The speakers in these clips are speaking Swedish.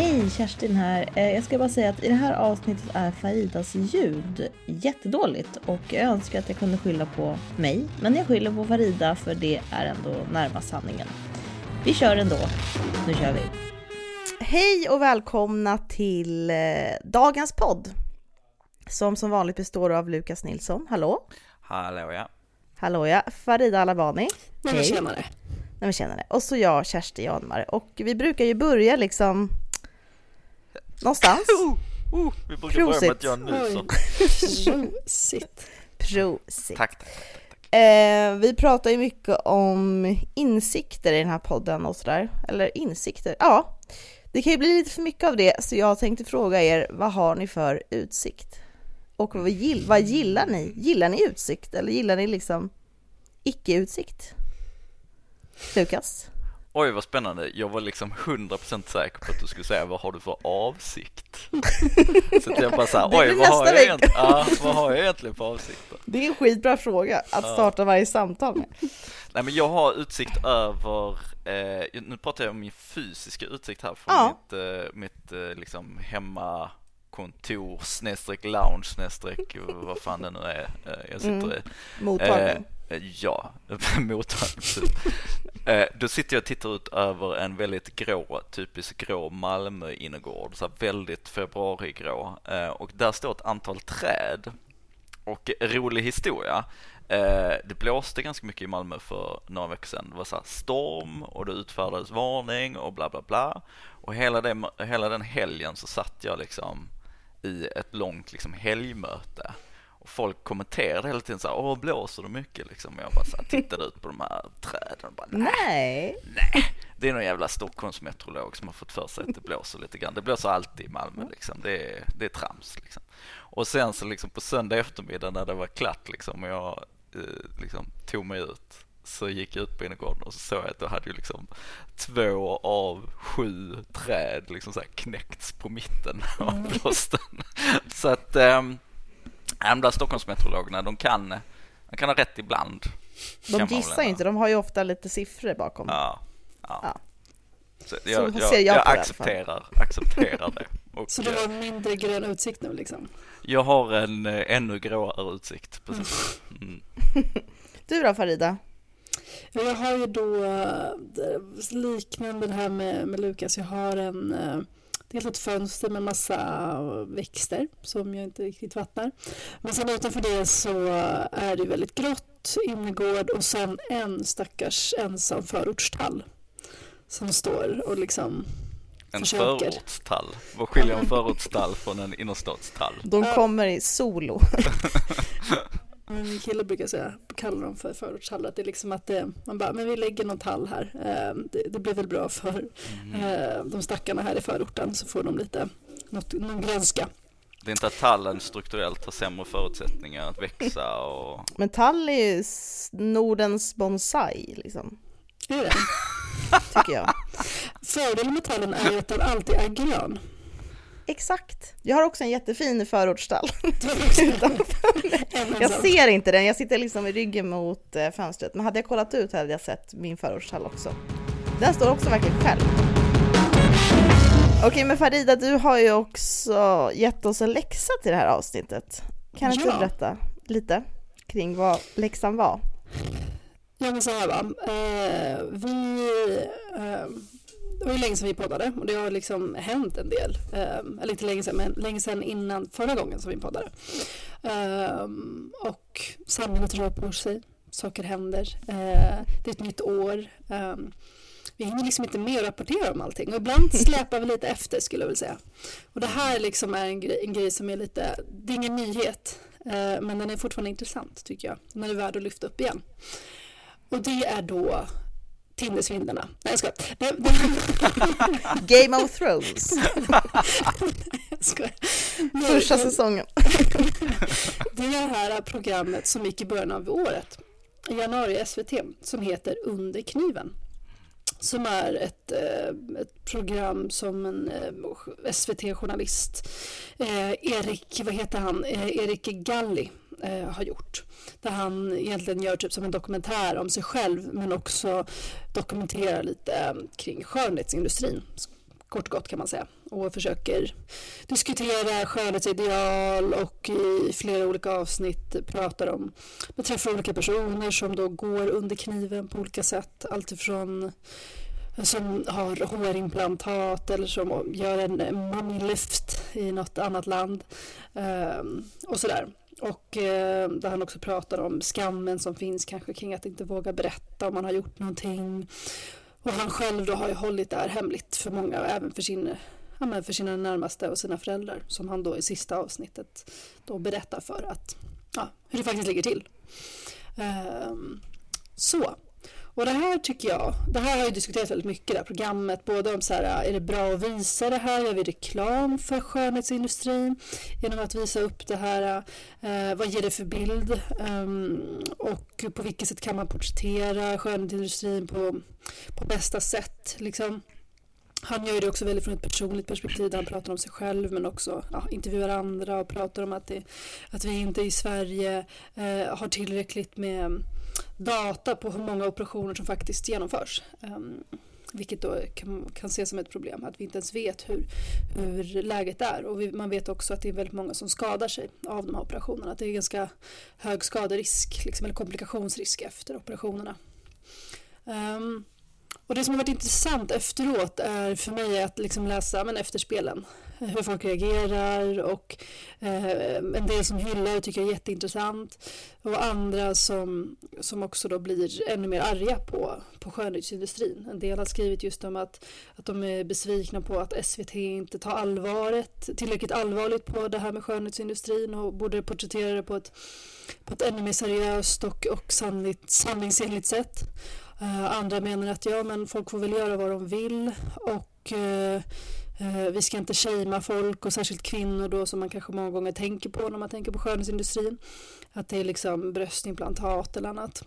Hej, Kerstin här. Eh, Jag ska bara säga att i det här avsnittet är Faridas ljud jättedåligt och jag önskar att jag kunde skylla på mig. Men jag skyller på Farida för det är ändå närmast sanningen. Vi kör ändå. Nu kör vi. Hej och välkomna till eh, dagens podd. Som som vanligt består av Lukas Nilsson. Hallå? Hallå ja. Hallå ja. Farida Alabani. Nej men tjenare. Nej men tjenare. Och så jag, Kersti Janmar. Och vi brukar ju börja liksom någonstans. Uh, uh, vi brukar börja med att jag nyser. Prosit. Prosit. Tack, tack. Eh, vi pratar ju mycket om insikter i den här podden och sådär. Eller insikter, ja. Det kan ju bli lite för mycket av det, så jag tänkte fråga er, vad har ni för utsikt? Och vad, gill, vad gillar ni? Gillar ni utsikt eller gillar ni liksom icke-utsikt? Lukas? Oj vad spännande, jag var liksom 100% säker på att du skulle säga vad har du för avsikt? Så jag bara såhär, oj vad har, jag ja, vad har jag egentligen för avsikter? Det är en skitbra fråga att starta varje samtal med. Nej men jag har utsikt över, eh, nu pratar jag om min fysiska utsikt här från Ja. mitt, eh, mitt eh, liksom hemmakontor snedstreck lounge snedstreck vad fan det nu är eh, jag sitter Mm. i. Mottagning. Eh, ja, mottagning. eh, då sitter jag och tittar ut över en väldigt grå, typisk grå Malmö-innergård, så här väldigt februarigrå. Eh, och där står ett antal träd. Och rolig historia. Eh, det blåste ganska mycket i Malmö för några veckor sedan. Det var så storm och det utfärdades varning och bla bla bla. Och hela, det, hela den helgen så satt jag liksom i ett långt liksom helgmöte. Och folk kommenterade hela tiden så här, åh blåser det mycket liksom? Och jag bara så här, tittade ut på de här träden och bara, nej, Nej. Det är någon jävla Stockholmsmeteorolog som har fått för sig att det blåser lite grann. Det blåser alltid i Malmö liksom. Det är, det är trams liksom. Och sen så liksom på söndag eftermiddag när det var klart liksom och jag eh, liksom tog mig ut så gick jag ut på innergården och så såg jag att då hade ju liksom två av sju träd liksom så här knäckts på mitten av blåsten. Så att ähm, de där Stockholmsmeteorologerna de kan, de kan ha rätt ibland. De gissar inte, de har ju ofta lite siffror bakom. Ja, ja. Ja. Så jag, Så jag, ser jag jag, accepterar, accepterar det. Och Så du eh, har mindre grön utsikt nu liksom? jag har en eh, ännu gråare utsikt. Precis. Mm. Du då Farida? Ja, Jag har ju då eh, det- liknande det här med, med Lukas. Jag har en eh, dels ett fönster med massa växter som jag inte riktigt vattnar. Men sen utanför det så är det väldigt grått, innergård och sen en stackars ensam förortstall som står och liksom En Försöker. förortstall. Vad skiljer en förortstall från en innerstadstall? De kommer i solo. Min kille brukar säga, kalla dem för förortshall, att det är liksom att det, man bara, men vi lägger någon tall här. Eh, det, det blir väl bra för eh, de stackarna här i förorten så får de lite, något, någon grönska. Det är inte att tallen strukturellt har sämre förutsättningar att växa och... Men tall är ju Nordens bonsai, liksom, Är det? tycker jag. Fördelen med tallen är att den alltid är grön. Exakt. Jag har också en jättefin förortsstall. Även Jag ser inte den, jag sitter liksom i ryggen mot eh, fönstret. Men hade jag kollat ut hade jag sett min förortsstall också. Den står också verkligen själv. Okej, men Farida, du har ju också gett oss en läxa till det här avsnittet. Kan inte Ja. du berätta lite kring vad läxan var? Ja men så här va. Eh, vi, eh, det var ju länge sedan vi poddade och det har liksom hänt en del. Eh, eller inte länge sedan men länge sedan innan förra gången som vi poddade. Eh, och samhället rör på sig, saker händer. Eh, det är ett nytt år. Eh, vi hinner liksom inte med att rapportera om allting och ibland släpar vi lite efter skulle jag vilja säga. Och det här liksom är en grej, en grej som är lite, det är ingen nyhet eh, men den är fortfarande intressant tycker jag. Den är värd att lyfta upp igen. Och det är då Tindersvindlarna. Nej jag skojar. Nej, Game of Thrones, skojar. första Nej, säsongen. Det är det här programmet som gick i början av året, i januari SVT, som heter Under kniven. Som är ett, eh, ett program som en eh, SVT-journalist, eh, Erik, vad heter han, Erik Galli har gjort. Där han egentligen gör typ som en dokumentär om sig själv men också dokumenterar lite kring skönhetsindustrin. Kort och gott kan man säga och försöker diskutera skönhetsideal och i flera olika avsnitt pratar om, man träffar olika personer som då går under kniven på olika sätt. Alltifrån som har hårimplantat eller som gör en mommy lift i något annat land ehm, och sådär. Och eh, där han också pratar om skammen som finns kanske kring att inte våga berätta om man har gjort någonting. Och han själv då har ju hållit det här hemligt för många och även för, sin, ja, för sina närmaste och sina föräldrar som han då i sista avsnittet då berättar för att, ja, hur det faktiskt ligger till. Um, så, och det här tycker jag, det här har ju diskuterats väldigt mycket, i det här programmet, både om så här, är det bra att visa det här, gör vi reklam för skönhetsindustrin genom att visa upp det här, eh, vad ger det för bild um, och på vilket sätt kan man porträttera skönhetsindustrin på, på bästa sätt liksom. Han gör det också väldigt från ett personligt perspektiv där han pratar om sig själv men också ja, intervjuar andra och pratar om att, det, att vi inte i Sverige eh, har tillräckligt med data på hur många operationer som faktiskt genomförs. Um, vilket då kan, kan ses som ett problem, att vi inte ens vet hur, hur läget är. Och vi, man vet också att det är väldigt många som skadar sig av de här operationerna. Att det är ganska hög skaderisk, liksom, eller komplikationsrisk efter operationerna. Um, och det som har varit intressant efteråt är för mig att liksom läsa men efterspelen. Hur folk reagerar och eh, en del som hyllar och tycker är jätteintressant. Och andra som, som också då blir ännu mer arga på, på skönhetsindustrin. En del har skrivit just om att, att de är besvikna på att SVT inte tar allvaret, tillräckligt allvarligt på det här med skönhetsindustrin och borde porträttera det på ett, på ett ännu mer seriöst och, och sanningsenligt sätt. Eh, andra menar att ja, men folk får väl göra vad de vill och eh, eh, vi ska inte shamea folk och särskilt kvinnor då som man kanske många gånger tänker på när man tänker på skönhetsindustrin. Att det är liksom bröstimplantat eller annat.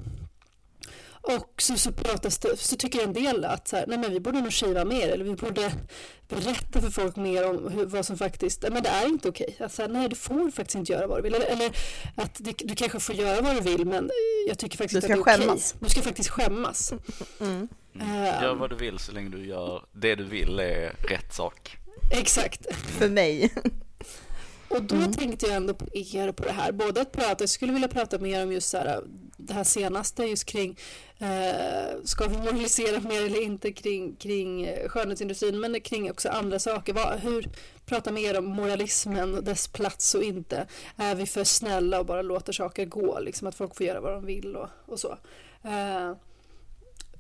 Och så, så, pratas det, så tycker en del att så här, nej men vi borde nog skiva mer eller vi borde berätta för folk mer om hur, vad som faktiskt, men det är inte okej. Alltså, nej du får faktiskt inte göra vad du vill. Eller, eller att det, du kanske får göra vad du vill men jag tycker faktiskt att det är okej. Skämmas. Du ska faktiskt skämmas. Mm. Mm. Gör vad du vill så länge du gör det du vill är rätt sak. Exakt. För mig. Och då mm. tänkte jag ändå på er på det här. Både att prata, jag skulle vilja prata mer om just så här, det här senaste just kring eh, ska vi moralisera mer eller inte kring, kring skönhetsindustrin men kring också andra saker. Vad, hur prata mer om moralismen och dess plats och inte. Är vi för snälla och bara låter saker gå, liksom att folk får göra vad de vill och, och så. Eh,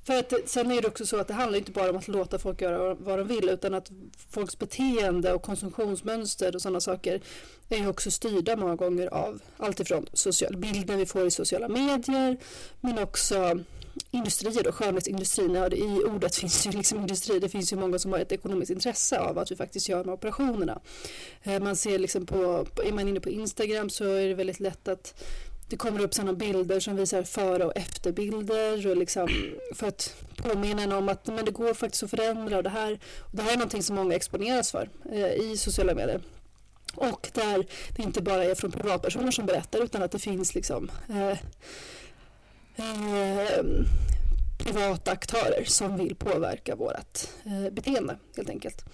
för att sen är det också så att det handlar inte bara om att låta folk göra vad de vill utan att folks beteende och konsumtionsmönster och sådana saker är också styrda många gånger av alltifrån social, bilden vi får i sociala medier men också industrier och skönhetsindustrin. Ja, I ordet finns ju liksom industri. Det finns ju många som har ett ekonomiskt intresse av att vi faktiskt gör de här operationerna. Eh, man ser liksom på, är man inne på Instagram så är det väldigt lätt att det kommer upp sådana bilder som visar före och efterbilder och liksom för att påminna en om att men det går faktiskt att förändra och det här, och det här är någonting som många exponeras för eh, i sociala medier. Och där det inte bara är från privatpersoner som berättar utan att det finns liksom eh, eh, privata aktörer som vill påverka vårt eh, beteende helt enkelt.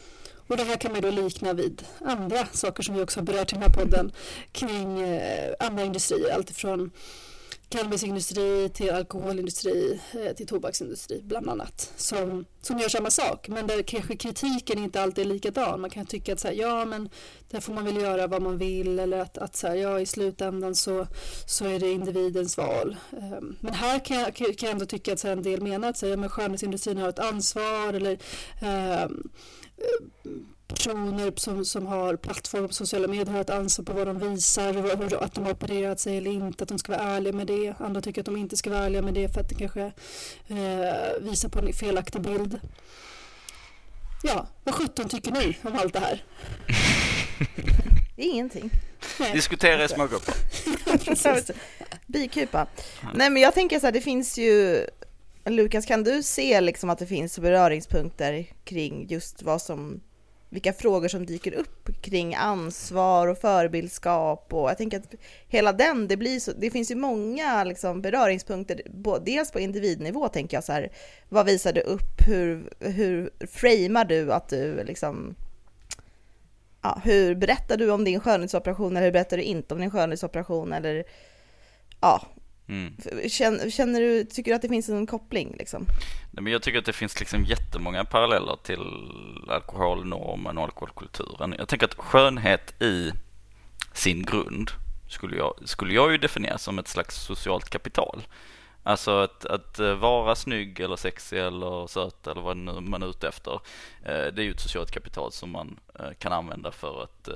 Och det här kan man då likna vid andra saker som vi också har berört i den här podden kring eh, andra industrier, alltifrån cannabisindustri till alkoholindustri eh, till tobaksindustri bland annat som, som gör samma sak men där kanske kritiken inte alltid är likadan. Man kan tycka att så här, ja men där får man väl göra vad man vill eller att, att så här, ja i slutändan så, så är det individens val. Um, men här kan jag, kan jag ändå tycka att så här, en del menar att så här, ja, men skönhetsindustrin har ett ansvar eller um, personer som, som har plattformar på sociala medier har ett ansvar på vad de visar, och att de har opererat sig eller inte, att de ska vara ärliga med det. Andra tycker att de inte ska vara ärliga med det för att det kanske eh, visar på en felaktig bild. Ja, vad sjutton tycker ni om allt det här? Ingenting. Nej. Diskutera i smågrupper. Bikupa. Nej men jag tänker så här, det finns ju Lukas, kan du se liksom att det finns beröringspunkter kring just vad som, vilka frågor som dyker upp kring ansvar och förebildskap och jag tänker att hela den, det blir så, det finns ju många liksom beröringspunkter, dels på individnivå tänker jag så här, vad visar du upp, hur, hur framar du att du liksom ja, hur berättar du om din skönhetsoperation eller hur berättar du inte om din skönhetsoperation eller ja, Mm. Känner, känner, du, tycker du att det finns en koppling liksom? Nej, men jag tycker att det finns liksom jättemånga paralleller till alkoholnormen och alkoholkulturen. Jag tänker att skönhet i sin grund skulle jag, skulle jag ju definiera som ett slags socialt kapital. Alltså att, att eh, vara snygg eller sexig eller söt eller vad man är ute efter. Eh, det är ju ett socialt kapital som man eh, kan använda för att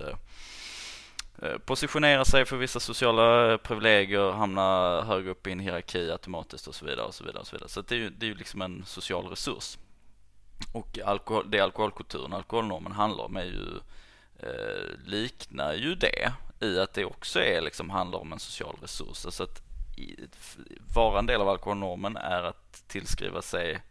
Eh, positionera sig för vissa sociala eh, privilegier, hamna högre upp i en hierarki automatiskt och så vidare och så vidare. Och så vidare. så det är ju det är liksom en social resurs. Och alkohol, det alkoholkulturen, alkoholnormen handlar om är ju, eh, liknar ju det i att det också är liksom handlar om en social resurs. Alltså att vara en del av alkoholnormen är att tillskriva sig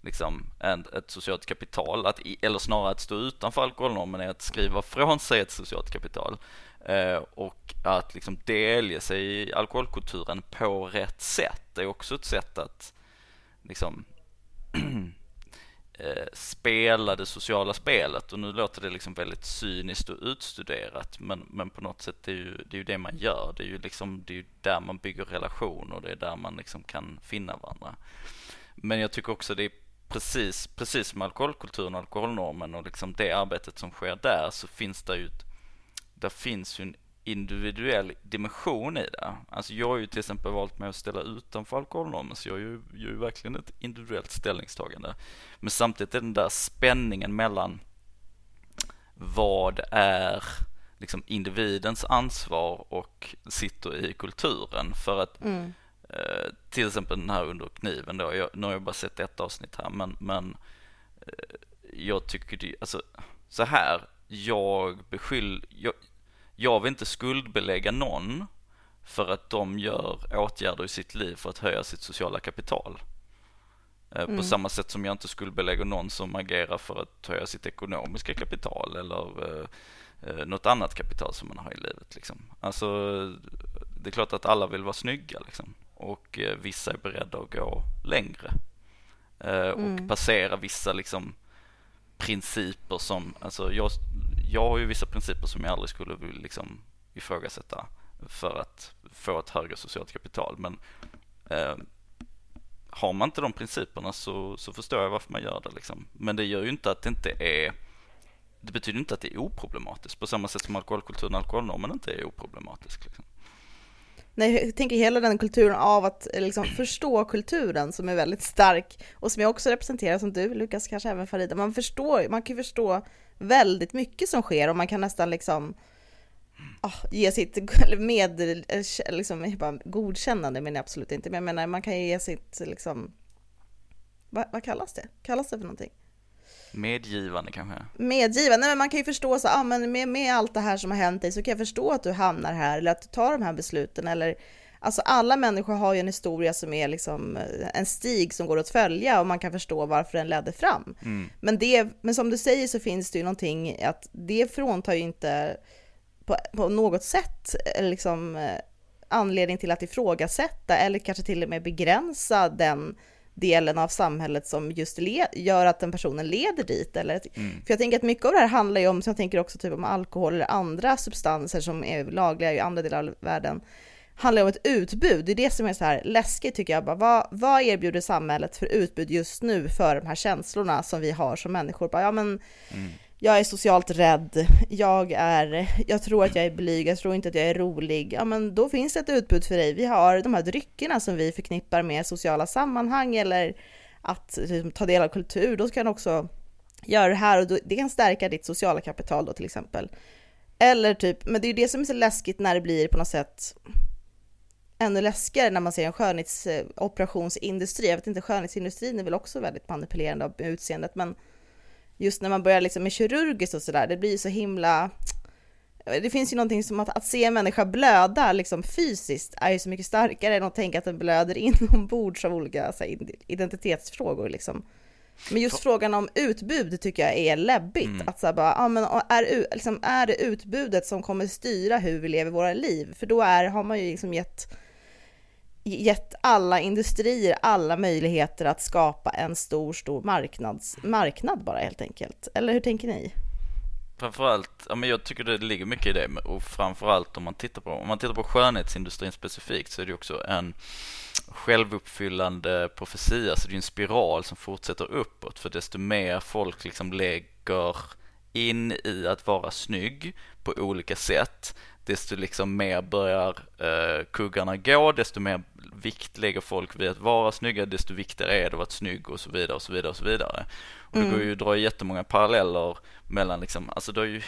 liksom en, ett socialt kapital, att, eller snarare att stå utanför alkoholnormen är att skriva från sig ett socialt kapital Eh, och att liksom delge sig i alkoholkulturen på rätt sätt är också ett sätt att liksom eh, spela det sociala spelet och nu låter det liksom väldigt cyniskt och utstuderat men, men på något sätt det är ju det, är ju det man gör. Det är ju liksom det är ju där man bygger relationer det är där man liksom kan finna varandra. Men jag tycker också det är precis, precis som alkoholkulturen och alkoholnormen och liksom det arbetet som sker där så finns det ju ett, där finns ju en individuell dimension i det. Alltså jag har ju till exempel valt mig att ställa utanför alkoholnormen så jag gör ju, verkligen ett individuellt ställningstagande. Men samtidigt är den där spänningen mellan vad är liksom individens ansvar och sitter i kulturen för att mm. eh, till exempel den här under kniven då, jag, nu har jag bara sett ett avsnitt här men, men eh, jag tycker det, alltså så här, jag beskyller, jag, jag vill inte skuldbelägga någon för att de gör åtgärder i sitt liv för att höja sitt sociala kapital. Eh, mm. På samma sätt som jag inte skuldbelägger någon som agerar för att höja sitt ekonomiska kapital eller eh, eh, något annat kapital som man har i livet. Liksom. Alltså, det är klart att alla vill vara snygga liksom. och eh, vissa är beredda att gå längre eh, och mm. passera vissa liksom, principer som, alltså jag, jag har ju vissa principer som jag aldrig skulle vilja liksom ifrågasätta för att få ett högre socialt kapital. Men eh, har man inte de principerna så, så förstår jag varför man gör det. Liksom. Men det gör ju inte att det inte är det betyder inte att det är oproblematiskt på samma sätt som alkoholkulturen och alkoholnormen inte är oproblematisk. Liksom. Nej, jag tänker hela den kulturen av att eh, liksom, förstå kulturen som är väldigt stark och som jag också representerar som du, Lukas, kanske även Farida. Man förstår, man kan ju förstå väldigt mycket som sker och man kan nästan liksom oh, ge sitt med, liksom, bara, godkännande men absolut inte, men jag menar man kan ju ge sitt liksom, vad, vad kallas det? Kallas det för någonting? Medgivande kanske? Medgivande, men man kan ju förstå så, ah, men med, med allt det här som har hänt dig så kan jag förstå att du hamnar här eller att du tar de här besluten eller Alltså alla människor har ju en historia som är liksom eh, en stig som går att följa och man kan förstå varför den ledde fram. Mm. Men, det, men som du säger så finns det ju någonting att det fråntar ju inte på, på något sätt eh, liksom eh, anledning till att ifrågasätta eller kanske till och med begränsa den delen av samhället som just gör att den personen leder dit. Eller, mm. För jag tänker att mycket av det här handlar ju om, så jag tänker också typ om alkohol eller andra substanser som är lagliga i andra delar av världen, handlar om ett utbud. Det är det som är så här läskigt tycker jag. Bara, vad, vad erbjuder samhället för utbud just nu för de här känslorna som vi har som människor? Bara, ja, men, mm. Jag är socialt rädd, jag, är, jag tror att jag är blyg, jag tror inte att jag är rolig. Ja, men då finns det ett utbud för dig. Vi har de här dryckerna som vi förknippar med sociala sammanhang eller att liksom, ta del av kultur. Då kan du också göra det här och då, det kan stärka ditt sociala kapital då till exempel. Eller typ, men det är ju det som är så läskigt när det blir på något sätt ännu läskigare när man ser en skönhetsoperationsindustri. Jag vet inte, skönhetsindustrin är väl också väldigt manipulerande av utseendet, men just när man börjar liksom med kirurgiskt och sådär, det blir så himla... Det finns ju någonting som att, att se en människa blöda liksom fysiskt är ju så mycket starkare än att tänka att den blöder inombords av olika så här, identitetsfrågor liksom. Men just frågan om utbud tycker jag är läbbigt. Mm. Att så bara, ja, men är, liksom, är det utbudet som kommer styra hur vi lever våra liv? För då är, har man ju liksom gett gett alla industrier alla möjligheter att skapa en stor, stor marknads, marknad bara helt enkelt. Eller hur tänker ni? framförallt, ja men jag tycker det ligger mycket i det och framförallt om man tittar på, om man tittar på skönhetsindustrin specifikt så är det också en självuppfyllande profetia, så det är en spiral som fortsätter uppåt för desto mer folk liksom lägger in i att vara snygg på olika sätt, desto liksom mer börjar eh, kuggarna gå, desto mer vikt lägger folk vid att vara snygga, desto viktigare är det att vara snygg och så vidare och så vidare och så vidare. Och det går ju att dra jättemånga paralleller mellan liksom, alltså det är ju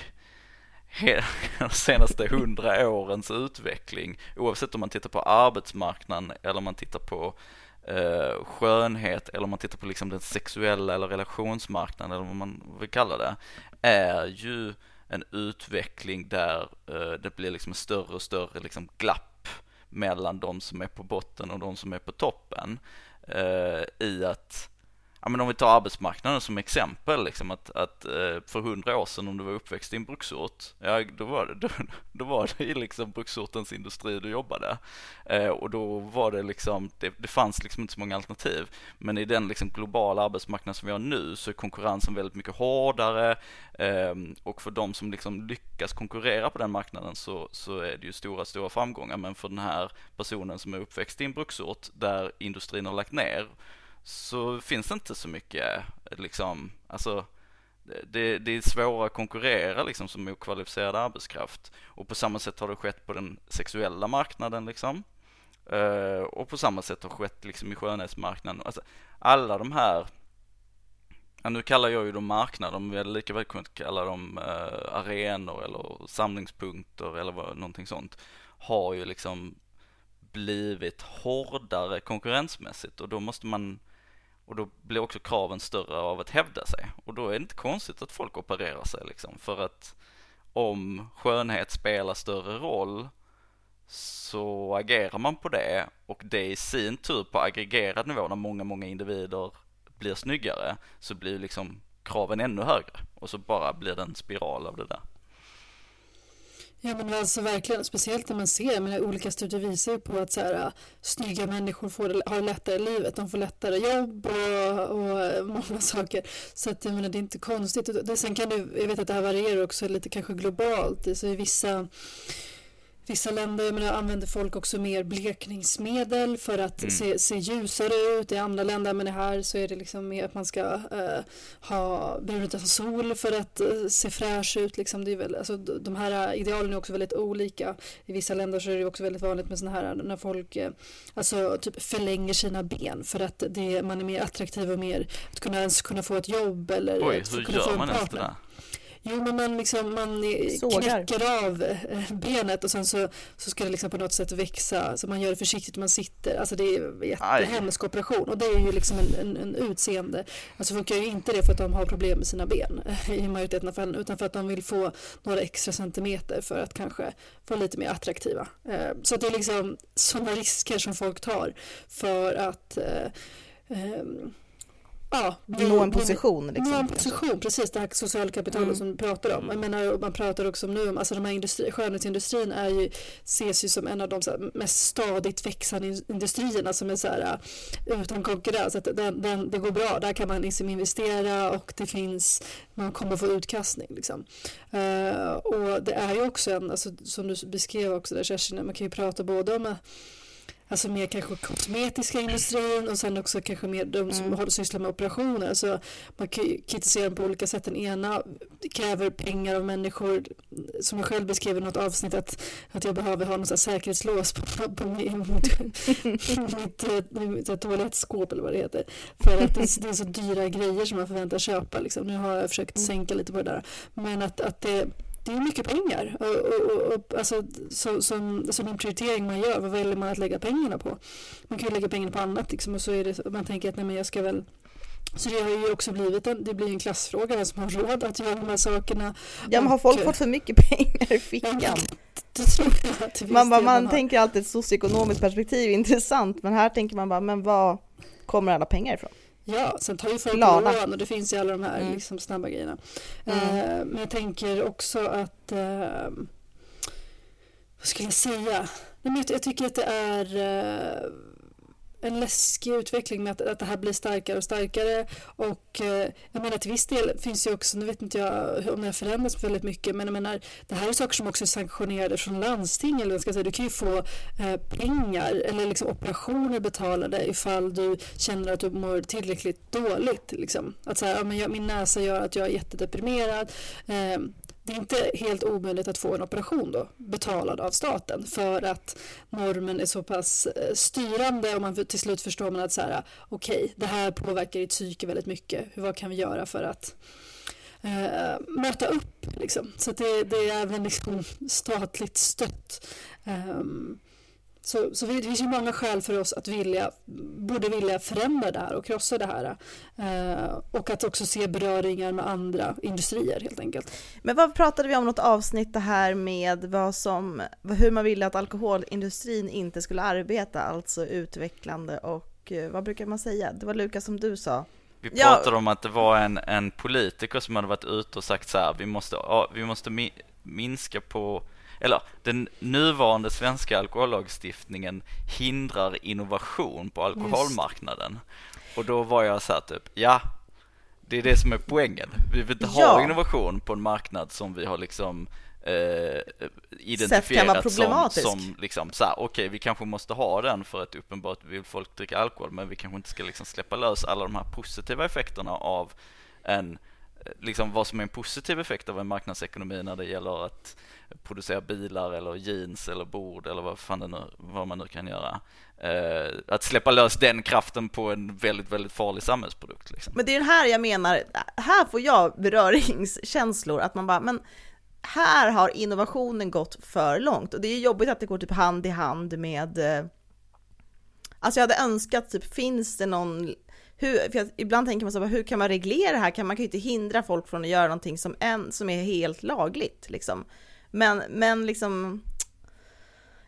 de senaste hundra årens utveckling oavsett om man tittar på arbetsmarknaden eller om man tittar på eh, skönhet eller om man tittar på liksom den sexuella eller relationsmarknaden eller vad man vill kalla det är ju en utveckling där eh, det blir liksom större och större liksom glapp mellan de som är på botten och de som är på toppen eh, i att ja, men om vi tar arbetsmarknaden som exempel, liksom att, att eh, för hundra år sedan om du var uppväxt i en bruksort, ja då var det, då, då var det liksom bruksortens industri du jobbade. Eh, och då var det liksom, det, det, fanns liksom inte så många alternativ. Men i den liksom globala arbetsmarknad som vi har nu så är konkurrensen väldigt mycket hårdare eh, och för de som liksom lyckas konkurrera på den marknaden så, så är det ju stora, stora framgångar. Men för den här personen som är uppväxt i en bruksort där industrin har lagt ner så finns det inte så mycket liksom, alltså det, det är svårare att konkurrera liksom som okvalificerad arbetskraft och på samma sätt har det skett på den sexuella marknaden liksom. Uh, och på samma sätt har det skett liksom i skönhetsmarknaden. Alltså, alla de här, ja, nu kallar jag ju dem marknader, men vi hade lika väl kunnat kalla dem uh, arenor eller samlingspunkter eller vad, någonting sånt, har ju liksom blivit hårdare konkurrensmässigt och då måste man och då blir också kraven större av att hävda sig. Och då är det inte konstigt att folk opererar sig liksom. För att om skönhet spelar större roll så agerar man på det och det i sin tur på aggregerad nivå när många, många individer blir snyggare så blir liksom kraven ännu högre och så bara blir det en spiral av det där. Ja men alltså verkligen, speciellt när man ser, men olika studier visar ju på att så här, äh, snygga människor får, har lättare i livet, de får lättare jobb och, och många saker. Så att jag menar, det är inte konstigt. Det, sen kan det, jag vet att det här varierar också lite kanske globalt, så i vissa Vissa länder menar, använder folk också mer blekningsmedel för att mm. se, se, ljusare ut. I andra länder, men här så är det liksom mer att man ska uh, ha brunt av sol för att uh, se fräsch ut. Liksom. Det är väl, alltså, de här idealen är också väldigt olika. I vissa länder så är det också väldigt vanligt med sådana här när folk uh, alltså, typ förlänger sina ben för att det, man är mer attraktiv och mer att kunna ens kunna få ett jobb eller Oj, att kunna få en man ens det partner. där? Jo, men man, liksom, man knäcker av eh, benet och sen så, så ska det liksom på något sätt växa. Så man gör det försiktigt man sitter. Alltså det är en jättehemsk operation och det är ju liksom en, en, en utseende. Alltså funkar ju inte det för att de har problem med sina ben i majoriteten av fallen utan för att de vill få några extra centimeter för att kanske vara lite mer attraktiva. Eh, så det är liksom sådana risker som folk tar för att eh, ehm, ja, nå en position. Liksom, nå en position, precis det här sociala kapitalet mm. som du pratar om. Jag menar, man pratar också om nu om, alltså de här industri, skönhetsindustrin är ju, ses ju som en av de här, mest stadigt växande industrierna som är så här, äh, utan konkurrens. Att den, den, det går bra, där kan man liksom investera och det finns, man kommer få utkastning. Liksom. Uh, och det är ju också en, alltså, som du beskrev också där Kerstin, man kan ju prata både om Alltså mer kanske kosmetiska industrin och sen också kanske mer de som mm. sysslar med operationer. Alltså man kan ju kritisera dem på olika sätt. Den ena kräver pengar av människor. Som jag själv beskrev i något avsnitt att, att jag behöver ha något säkerhetslås på, på mitt, mitt toalettskåp eller vad det heter. För att det, är så dyra grejer som man förväntar köpa. Liksom. Nu har jag försökt mm. sänka lite på det där. Men att, att det det är mycket pengar. Och, och, och, alltså, så, som, som en prioritering man gör, vad väljer man att lägga pengarna på? Man kan ju lägga pengarna på annat liksom, och så är det, man tänker att nej, men jag ska väl så det har ju också blivit en, det blir en klassfråga, vem som har råd att göra de här sakerna. Ja, men har folk fått för mycket pengar i fickan? Ja, det tror jag att man, bara, man tänker alltid ett socioekonomiskt perspektiv, intressant, men här tänker man bara, men vad kommer alla pengar ifrån? Ja, sen tar ju folk lån och det finns ju alla de här mm. liksom, snabba grejerna. Mm. Eh, men jag tänker också att, eh, vad skulle jag säga? Nej, men jag, jag tycker att det är eh, en läskig utveckling med att, att det här blir starkare och starkare och eh, jag menar till viss del finns ju också, nu vet inte jag om det har förändrats väldigt mycket men jag menar det här är saker som också är sanktionerade från landsting eller vad ska jag säga, du kan ju få eh, pengar eller liksom operationer betalade ifall du känner att du mår tillräckligt dåligt liksom. Att så här, ja, men jag, min näsa gör att jag är jättedeprimerad eh, det är inte helt omöjligt att få en operation då, betalad av staten för att normen är så pass eh, styrande och man till slut förstår man att så här, okej, okay, det här påverkar ditt psyke väldigt mycket. Vad kan vi göra för att eh, möta upp? Liksom? Så det, det, är även liksom statligt stött. Um, så, så det finns ju många skäl för oss att vilja, borde vilja förändra det här och krossa det här. Eh, och att också se beröringar med andra industrier helt enkelt. Men vad pratade vi om något avsnitt det här med vad som, hur man ville att alkoholindustrin inte skulle arbeta, alltså utvecklande och eh, vad brukar man säga? Det var Lukas som du sa. Vi pratade ja. om att det var en, en politiker som hade varit ute och sagt så här, vi måste, vi måste mi minska på eller den nuvarande svenska alkohollagstiftningen hindrar innovation på alkoholmarknaden. Just. Och då var jag så här typ, ja, det är det som är poängen. Vi vill inte ja. ha innovation på en marknad som vi har liksom eh, identifierat som, som liksom så okej, okay, vi kanske måste ha den för att uppenbart vill folk dricka alkohol, men vi kanske inte ska liksom släppa lös alla de här positiva effekterna av en liksom vad som är en positiv effekt av en marknadsekonomi när det gäller att producera bilar eller jeans eller bord eller vad, fan det nu, vad man nu kan göra. Eh, att släppa lös den kraften på en väldigt, väldigt farlig samhällsprodukt. Liksom. Men det är den här jag menar, här får jag beröringskänslor, att man bara, men här har innovationen gått för långt och det är jobbigt att det går typ hand i hand med eh, Alltså jag hade önskat, typ, finns det någon hur, för jag, ibland tänker man så hur kan man reglera det här? Kan, man kan ju inte hindra folk från att göra någonting som, en, som är helt lagligt liksom. Men, men liksom,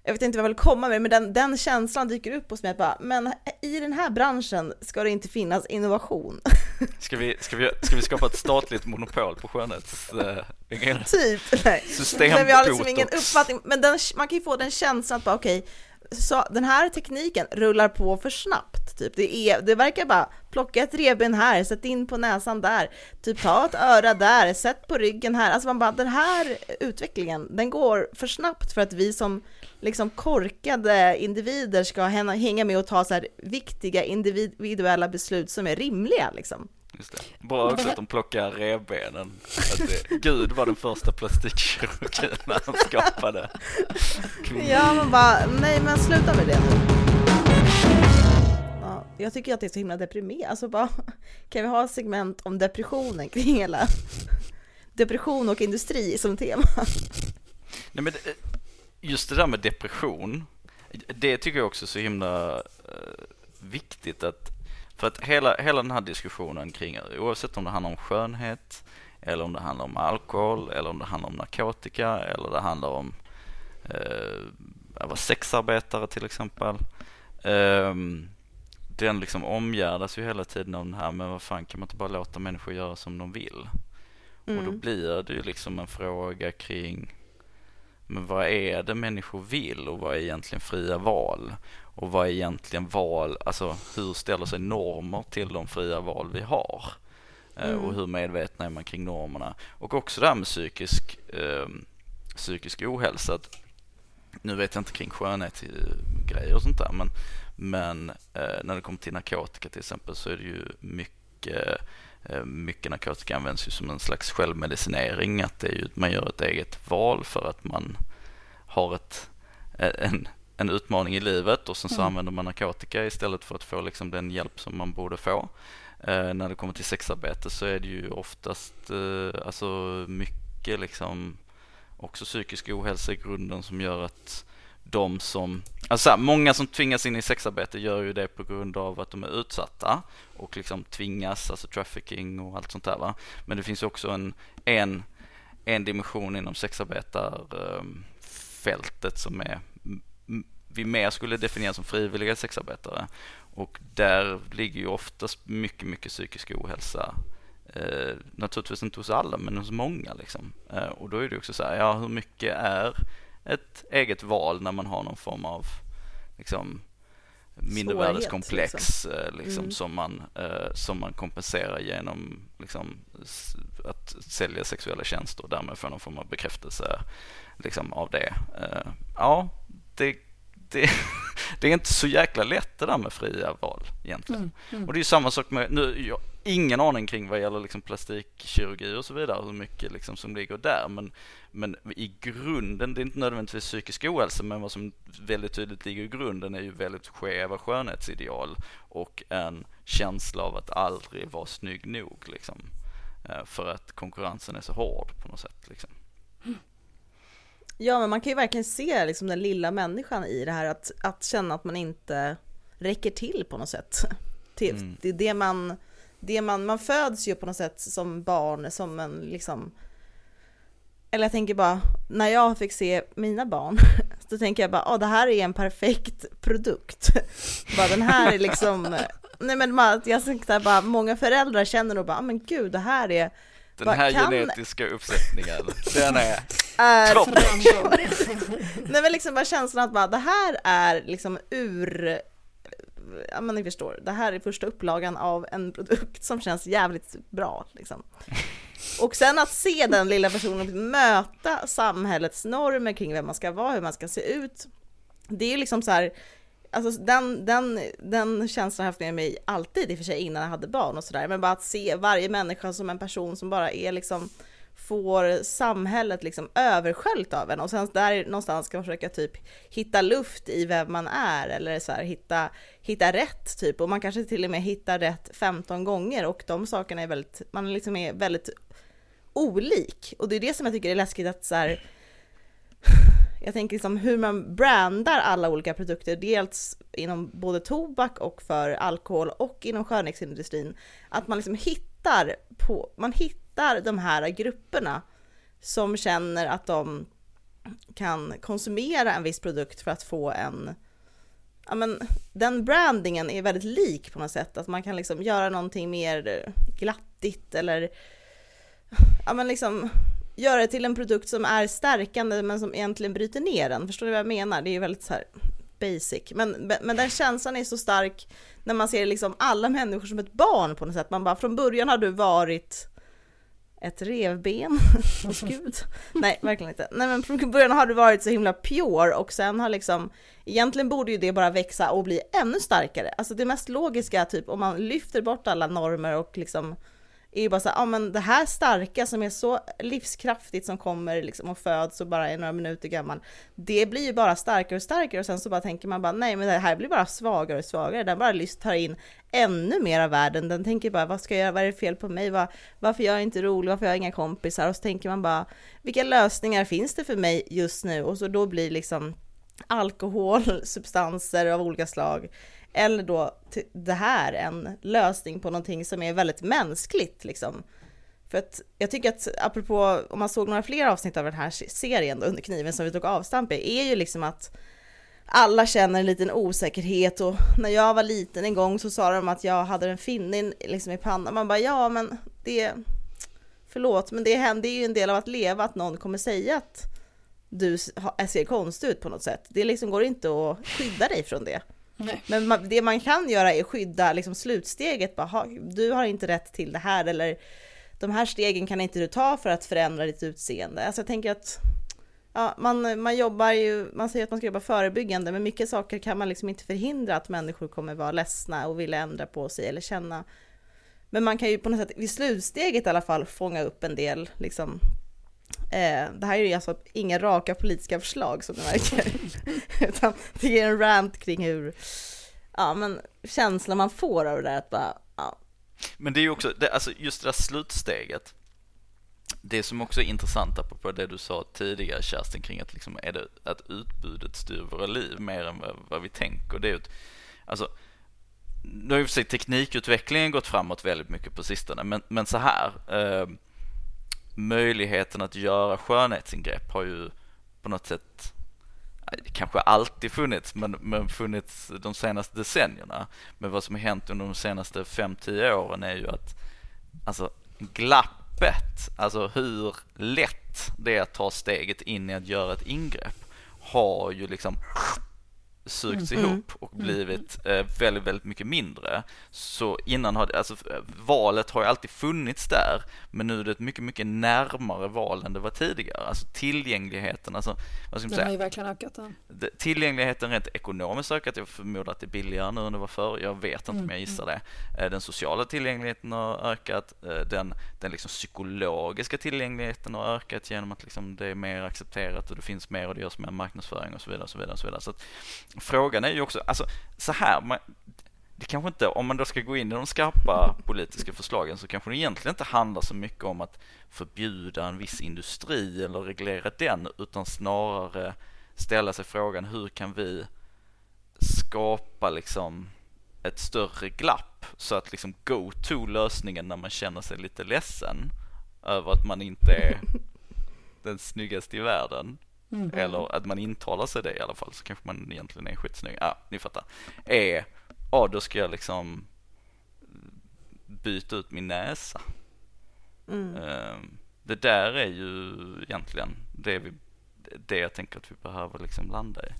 jag vet inte vad jag vill komma med, men den, den känslan dyker upp hos mig att bara, men i den här branschen ska det inte finnas innovation. Ska vi, ska vi, ska vi skapa ett statligt monopol på skönhets... Äh, typ, nej. System men vi har liksom ingen uppfattning, men den, man kan ju få den känslan att bara okej, okay, så den här tekniken rullar på för snabbt. Typ. Det, är, det verkar bara plocka ett revben här, sätt in på näsan där, typ ta ett öra där, sätt på ryggen här. Alltså man bara, den här utvecklingen, den går för snabbt för att vi som liksom korkade individer ska hänga med och ta så här viktiga individuella beslut som är rimliga liksom. Just det. Bra också att de plockar revbenen. Att det, Gud var den första plastikkirurgen när han skapade Ja, man bara, nej men sluta med det nu. Ja, jag tycker att det är så himla deprimerande. Alltså bara, kan vi ha ett segment om depressionen kring hela depression och industri som tema? Nej, men just det där med depression, det tycker jag också är så himla uh, viktigt att för att hela, hela den här diskussionen kring, oavsett om det handlar om skönhet, eller om det handlar om alkohol, eller om det handlar om narkotika, eller det handlar om eh, sexarbetare till exempel. Eh, den liksom omgärdas ju hela tiden av den här, men vad fan kan man inte bara låta människor göra som de vill? Mm. Och då mm. blir det ju liksom en fråga kring men vad är det människor vill och vad är egentligen fria val? Och vad är egentligen val, alltså hur ställer sig normer till de fria val vi har? Eh, mm. Och hur medvetna är man kring normerna? Och också det här med psykisk, eh, psykisk ohälsa. nu vet jag inte kring skönhetsgrejer och sånt där men, men eh, när det kommer till narkotika till exempel så är det ju mycket eh, mycket narkotika används ju som en slags självmedicinering, att det är ju, man gör ett eget val för att man har ett, en, en utmaning i livet och sen så mm. använder man narkotika istället för att få liksom den hjälp som man borde få. Eh, när det kommer till sexarbete så är det ju oftast eh, alltså mycket liksom också psykisk ohälsa i grunden som gör att de som, alltså många som tvingas in i sexarbete gör ju det på grund av att de är utsatta och liksom tvingas, alltså trafficking och allt sånt där va. Men det finns också en, en, en dimension inom sexarbetarfältet som är vi mer skulle definiera som frivilliga sexarbetare. Och där ligger ju oftast mycket, mycket psykisk ohälsa. Eh, naturligtvis inte hos alla, men hos många. Liksom. Eh, och då är det också så här, ja hur mycket är ett eget val när man har någon form av liksom, mindervärdeskomplex liksom, liksom mm. som, man, eh, som man kompenserar genom liksom, att sälja sexuella tjänster och därmed få någon form av bekräftelse liksom, av det. Eh, ja, det, det, det, är inte så jäkla lätt det där med fria val egentligen. Mm, mm. Och det är samma sak med, nu, jag, ingen aning kring vad gäller liksom plastikkirurgi och så vidare, hur mycket liksom som ligger där. Men, men i grunden, det är inte nödvändigtvis psykisk ohälsa, men vad som väldigt tydligt ligger i grunden är ju väldigt skeva skönhetsideal och en känsla av att aldrig vara snygg nog liksom. Eh, för att konkurrensen är så hård på något sätt liksom. Ja, men man kan ju verkligen se liksom den lilla människan i det här att, att känna att man inte räcker till på något sätt. Det, mm. det är det man det man, man föds ju på något sätt som barn, som en liksom eller jag tänker bara, när jag fick se mina barn, så tänker jag bara, ja oh, det här är en perfekt produkt. bara den här är liksom, nej men jag tänkte bara, många föräldrar känner nog bara, ah, men gud det här är den bara, här kan... genetiska uppsättningen, den är, är nej men liksom bara känslan att bara, det här är liksom ur ja men ni förstår, det här är första upplagan av en produkt som känns jävligt bra liksom. Och sen att se den lilla personen möta samhällets normer kring vem man ska vara, hur man ska se ut. Det är ju liksom så här, alltså den, den, den känslan har jag haft med mig alltid i och för sig innan jag hade barn och sådär, men bara att se varje människa som en person som bara är liksom får samhället liksom översköljt av en. Och sen där någonstans ska man försöka typ hitta luft i vem man är eller så här, hitta, hitta rätt typ. Och man kanske till och med hittar rätt 15 gånger och de sakerna är väldigt, man liksom är väldigt olik. Och det är det som jag tycker är läskigt att så här, jag tänker liksom hur man brandar alla olika produkter, dels inom både tobak och för alkohol och inom skönhetsindustrin, att man liksom hittar på, man hittar de här grupperna som känner att de kan konsumera en viss produkt för att få en ja men den brandingen är väldigt lik på något sätt, att man kan liksom göra någonting mer glattigt eller ja men liksom göra det till en produkt som är stärkande men som egentligen bryter ner den. Förstår du vad jag menar? Det är ju väldigt så här basic. Men, men den känslan är så stark när man ser liksom alla människor som ett barn på något sätt. Man bara från början har du varit ett revben gud. Nej, verkligen inte. Nej men från början har du varit så himla pure och sen har liksom, egentligen borde ju det bara växa och bli ännu starkare. Alltså det mest logiska, typ om man lyfter bort alla normer och liksom är ju bara så här, ja men det här starka som är så livskraftigt som kommer liksom och föds och bara är några minuter gammal, det blir ju bara starkare och starkare. Och sen så bara tänker man bara nej men det här blir bara svagare och svagare, den bara tar in ännu mer av världen, den tänker bara vad ska jag göra, vad är det fel på mig, var, varför jag är inte rolig, varför jag har inga kompisar? Och så tänker man bara vilka lösningar finns det för mig just nu? Och så då blir liksom alkohol, substanser av olika slag eller då det här en lösning på någonting som är väldigt mänskligt liksom. För att jag tycker att apropå om man såg några fler avsnitt av den här serien då, under kniven som vi tog avstamp i är ju liksom att alla känner en liten osäkerhet och när jag var liten en gång så sa de att jag hade en finne liksom i pannan. Man bara ja men det, förlåt men det händer ju en del av att leva att någon kommer säga att du ser konstig ut på något sätt. Det liksom går inte att skydda dig från det. Nej. Men man, det man kan göra är att skydda liksom slutsteget. Bara, du har inte rätt till det här eller de här stegen kan inte du ta för att förändra ditt utseende. Alltså jag tänker att ja, man, man jobbar ju, man säger att man ska jobba förebyggande, men mycket saker kan man liksom inte förhindra att människor kommer vara ledsna och vilja ändra på sig eller känna. Men man kan ju på något sätt vid slutsteget i alla fall fånga upp en del liksom Eh, det här är ju alltså inga raka politiska förslag som du märker, utan det är en rant kring hur, ja men känslan man får av det där att bara, ja. Men det är ju också, det, alltså just det där slutsteget, det som också är intressant apropå det du sa tidigare Kerstin kring att liksom är det att utbudet styr våra liv mer än vad, vad vi tänker. Det är ju ett, alltså, nu har ju för sig teknikutvecklingen gått framåt väldigt mycket på sistone, men, men så här, eh, möjligheten att göra skönhetsingrepp har ju på något sätt kanske alltid funnits, men, men funnits de senaste decennierna. Men vad som har hänt under de senaste 5-10 åren är ju att alltså glappet, alltså hur lätt det är att ta steget in i att göra ett ingrepp har ju liksom sugits Mm. ihop och blivit eh, väldigt, väldigt mycket mindre. Så innan har det, alltså eh, valet har ju alltid funnits där, men nu är det ett mycket, mycket närmare val än det var tidigare. Alltså tillgängligheten, alltså vad ska man Den säga? har ju verkligen ökat. Ja. Tillgängligheten rent ekonomiskt ökat, jag förmodar att det är billigare nu än det var förr, jag vet inte Mm, men jag gissar det. Eh, Den sociala tillgängligheten har ökat, eh, den, den liksom psykologiska tillgängligheten har ökat genom att liksom det är mer accepterat och det finns mer och det görs mer marknadsföring och så vidare. Och så vidare, och så vidare. Så att, frågan är ju också, alltså så här, man, det kanske inte, om man då ska gå in i de skarpa politiska förslagen så kanske det egentligen inte handlar så mycket om att förbjuda en viss industri eller reglera den utan snarare ställa sig frågan hur kan vi skapa liksom ett större glapp så att liksom go-to lösningen när man känner sig lite ledsen över att man inte är den snyggaste i världen? Mm. eller att man intalar sig det i alla fall så kanske man egentligen är skitsnygg. Ja, ah, ni fattar. Är, ja då ska jag liksom byta ut min näsa. Mm. Ehm, Det där är ju egentligen det, vi, det jag tänker att vi behöver liksom landa i.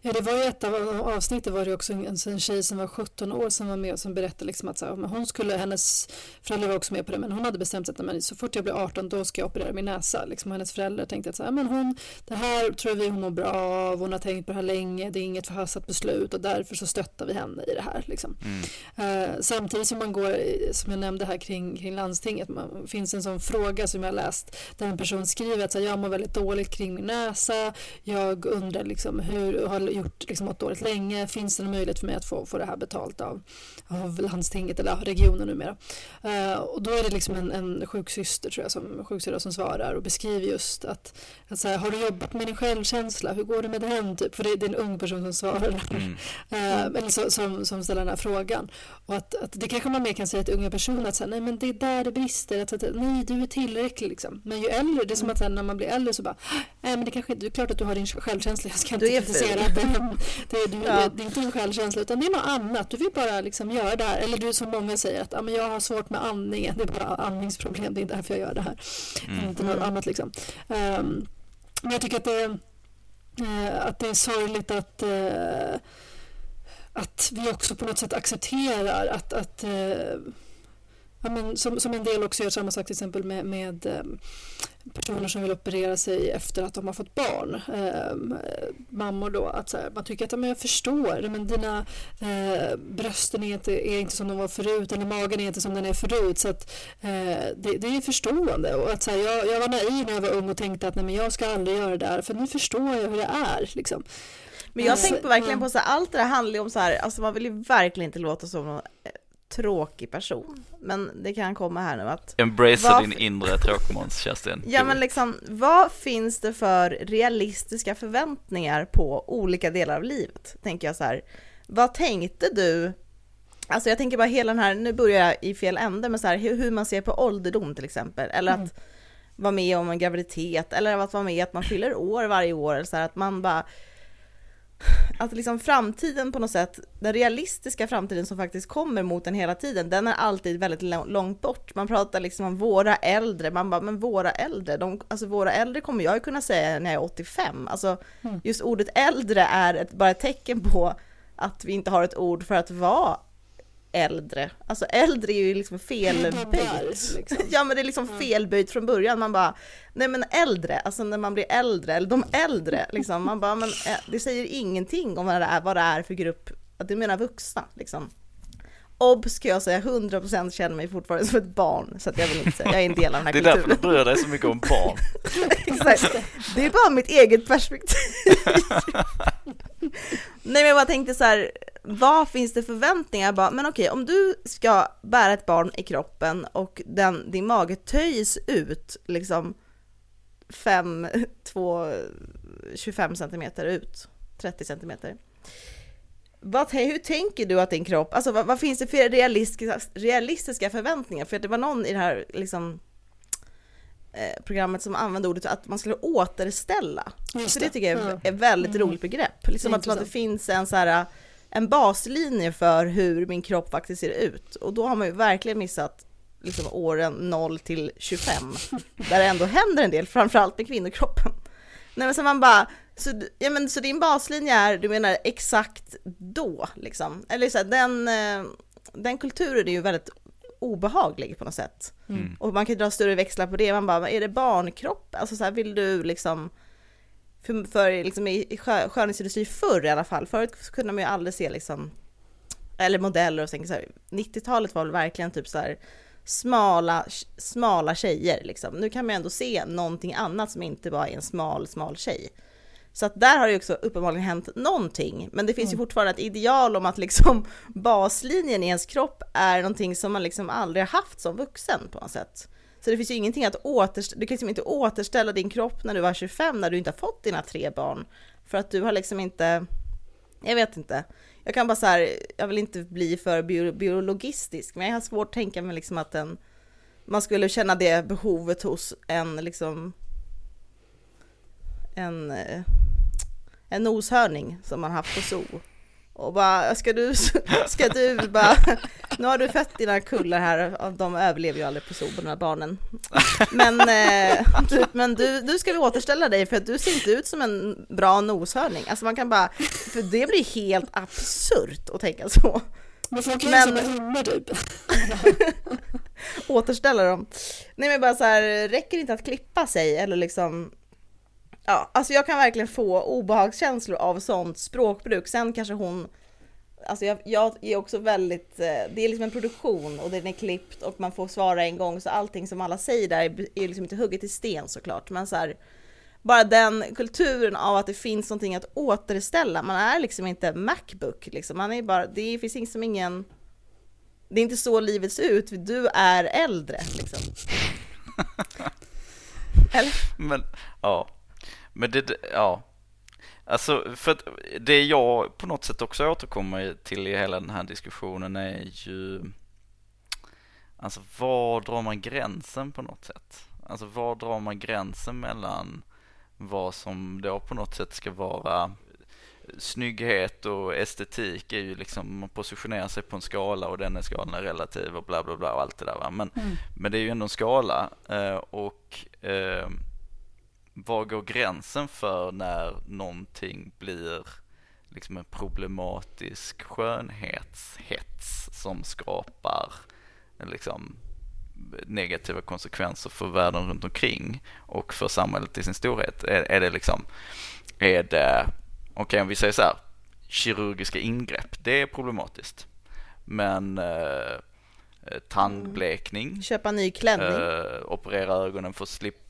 Ja, det var ju ett av avsnitten var det också en, en tjej som var 17 år som var med och som berättade liksom att så här, hon skulle, hennes föräldrar var också med på det, men hon hade bestämt sig att men, så fort jag blir 18 då ska jag operera min näsa. Liksom, hennes föräldrar tänkte att så här, men hon, det här tror vi hon mår bra av, hon har tänkt på det här länge, det är inget förhastat beslut och därför så stöttar vi henne i det här. Liksom. Mm. Eh, samtidigt som man går, som jag nämnde här kring, kring landstinget, man, finns en sån fråga som jag läst där en person skriver att så här, jag mår väldigt dåligt kring min näsa, jag undrar liksom hur, har gjort liksom mått dåligt länge, finns det någon möjlighet för mig att få, få det här betalt av, av landstinget eller regionen numera? Eh, och då är det liksom en, en sjuksyster tror jag som, sjuksyrra som svarar och beskriver just att, att så här, har du jobbat med din självkänsla, hur går det med den? Typ? För det, det är en ung person som svarar. Mm. Eh, eller så, som, som ställer den här frågan. Och att, att det kanske man mer kan säga till unga personer att så här, nej men det är där det brister, att, att nej du är tillräcklig liksom. Men ju äldre, det är som att så här, när man blir äldre så bara, nej men det kanske det är klart att du har din självkänsla, jag ska inte kritisera den. Det är, du, Ja. det är inte din självkänsla utan det är något annat, du vill bara liksom göra det här. Eller du som många säger att, ja men jag har svårt med andningen, det är bara andningsproblem, det är därför jag gör det här. Mm. Inte något Mm. annat liksom. Ehm, men jag tycker att det, eh, att det är sorgligt att eh, att vi också på något sätt accepterar att, att eh, ja, men som, som en del också gör samma sak till exempel med, med eh, personer som vill operera sig efter att de har fått barn. Eh, mammor då, att så här, man tycker att ja, men jag förstår, men dina eh, brösten är inte, är inte som de var förut eller magen är inte som den är förut. Så att, eh, det, det är förstående. Och att, så här, jag, jag var naiv när jag var ung och tänkte att nej, men jag ska aldrig göra det där för nu förstår jag hur det är. Liksom. Men jag Alltså, tänkte verkligen på så här, allt det där handlar ju om så här, alltså man vill ju verkligen inte låta som någon eh, tråkig person. Men det kan komma här nu att, Embracea Vad- din inre tråkmåns, Kerstin. ja men liksom, vad finns det för realistiska förväntningar på olika delar av livet? Tänker jag så här, vad tänkte du Alltså jag tänker bara hela den här, nu börjar jag i fel ände, men så här, hur, hur man ser på ålderdom till exempel, eller Mm. att vara med om en graviditet, eller att vara med att man fyller år varje år, eller så här, att man bara att liksom framtiden på något sätt, den realistiska framtiden som faktiskt kommer mot en hela tiden, den är alltid väldigt lång- långt bort. Man pratar liksom om våra äldre, man bara, men våra äldre, de, alltså våra äldre kommer jag ju kunna säga när jag är 85. Alltså Mm. just ordet äldre är ett, bara ett tecken på att vi inte har ett ord för att vara äldre. Alltså äldre är ju liksom felböjt. Liksom. Ja men det är liksom felböjt från början. Man bara, nej men äldre, alltså när man blir äldre, eller de äldre, liksom, man bara, men eh, det säger ingenting om vad det är, vad det är för grupp, att du menar vuxna liksom. Obs ska jag säga, 100% känner mig fortfarande som ett barn, så att jag vill inte säga, jag är en del av den här Det är därför du kulturen. bryr dig så mycket om barn. Exakt. Det är bara mitt eget perspektiv. Nej men jag bara tänkte så här, vad finns det förväntningar? Bara, men okej, om du ska bära ett barn i kroppen och den, din mage töjs ut liksom 5, 2, 25 centimeter ut, 30 centimeter. Vad, hur tänker du att din kropp, alltså vad, vad finns det för realistiska, realistiska förväntningar? För det var någon i det här liksom, eh, programmet som använde ordet att man skulle återställa. Just Så det tycker jag är Ja. ett väldigt Mm. roligt begrepp. Liksom att, att det finns en, så här, en baslinje för hur min kropp faktiskt ser ut. Och då har man ju verkligen missat liksom, åren 0 till 25, där det ändå händer en del, framförallt med kvinnokroppen. Nej men så man bara, Så, ja, men, så din baslinje är, du menar exakt då liksom? Eller så här, den, eh, den kulturen är ju väldigt obehaglig på något sätt. Mm. Och man kan dra större växlar på det, man bara, är det barnkropp? Alltså så här, vill du liksom för, för liksom i skö, skönhetsindustri förr i alla fall, förut kunde man ju aldrig se liksom eller modeller och så här, 90-talet var väl verkligen typ så här smala, smala tjejer liksom. Nu kan man ändå se någonting annat som inte bara är en smal, smal tjej. Så att där har det också uppenbarligen hänt någonting. Men det finns mm. ju fortfarande ett ideal om att liksom baslinjen i ens kropp är någonting som man liksom aldrig har haft som vuxen på något sätt. Så det finns ju ingenting att återställa, du kan liksom inte återställa din kropp när du var 25 när du inte har fått dina tre barn. För att du har liksom inte, jag vet inte. Jag kan bara så här, jag vill inte bli för biologistisk, men jag har svårt att tänka mig liksom att en, man skulle känna det behovet hos en liksom en, eh, en noshörning som man haft på zoo. Och bara, ska du, ska du bara, nu har du fött dina kullar här, de överlever ju aldrig på zoo, de här barnen. Men, eh, du, men du, du ska vi återställa dig för att du ser inte ut som en bra noshörning. Alltså man kan bara, för det blir helt absurt att tänka så. Men folk är som typ. återställa dem. Nej men bara så här, räcker det inte att klippa sig eller liksom Ja, alltså jag kan verkligen få obehagskänslor av sånt språkbruk. Sen kanske hon, alltså jag, jag är också väldigt, eh, det är liksom en produktion och den är klippt och man får svara en gång så allting som alla säger där är liksom inte hugget i sten såklart. Men så här, bara den kulturen av att det finns någonting att återställa. Man är liksom inte Macbook liksom. Man är bara, det finns liksom ingen, det är inte så livet ser ut. Du är äldre liksom. Eller? Men, ja. Men det, ja. Alltså, för att det jag på något sätt också återkommer till i hela den här diskussionen är ju Alltså var drar man gränsen på något sätt? Alltså var drar man gränsen mellan vad som då på något sätt ska vara snygghet och estetik är ju liksom, man positionerar sig på en skala och den är skalan är relativ och bla bla bla och allt det där va. Men, mm. men det är ju ändå en skala eh, och eh, var går gränsen för när någonting blir liksom en problematisk skönhetshets som skapar liksom negativa konsekvenser för världen runt omkring och för samhället i sin storhet? Är, är det liksom, är det, okej okay, om vi säger så här, kirurgiska ingrepp, det är problematiskt. Men eh, tandblekning, mm. köpa ny klänning, eh, operera ögonen för att slippa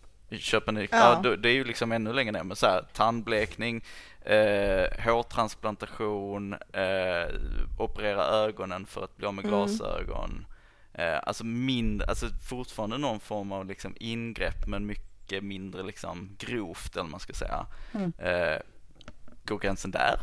Ny, ja. ja. det är ju liksom ännu längre ner, men så här, tandblekning, eh, hårtransplantation, eh, operera ögonen för att bli av med mm. glasögon. Eh, alltså, mind, alltså fortfarande någon form av liksom ingrepp men mycket mindre liksom grovt eller man ska säga. Mm. Eh, går gränsen där?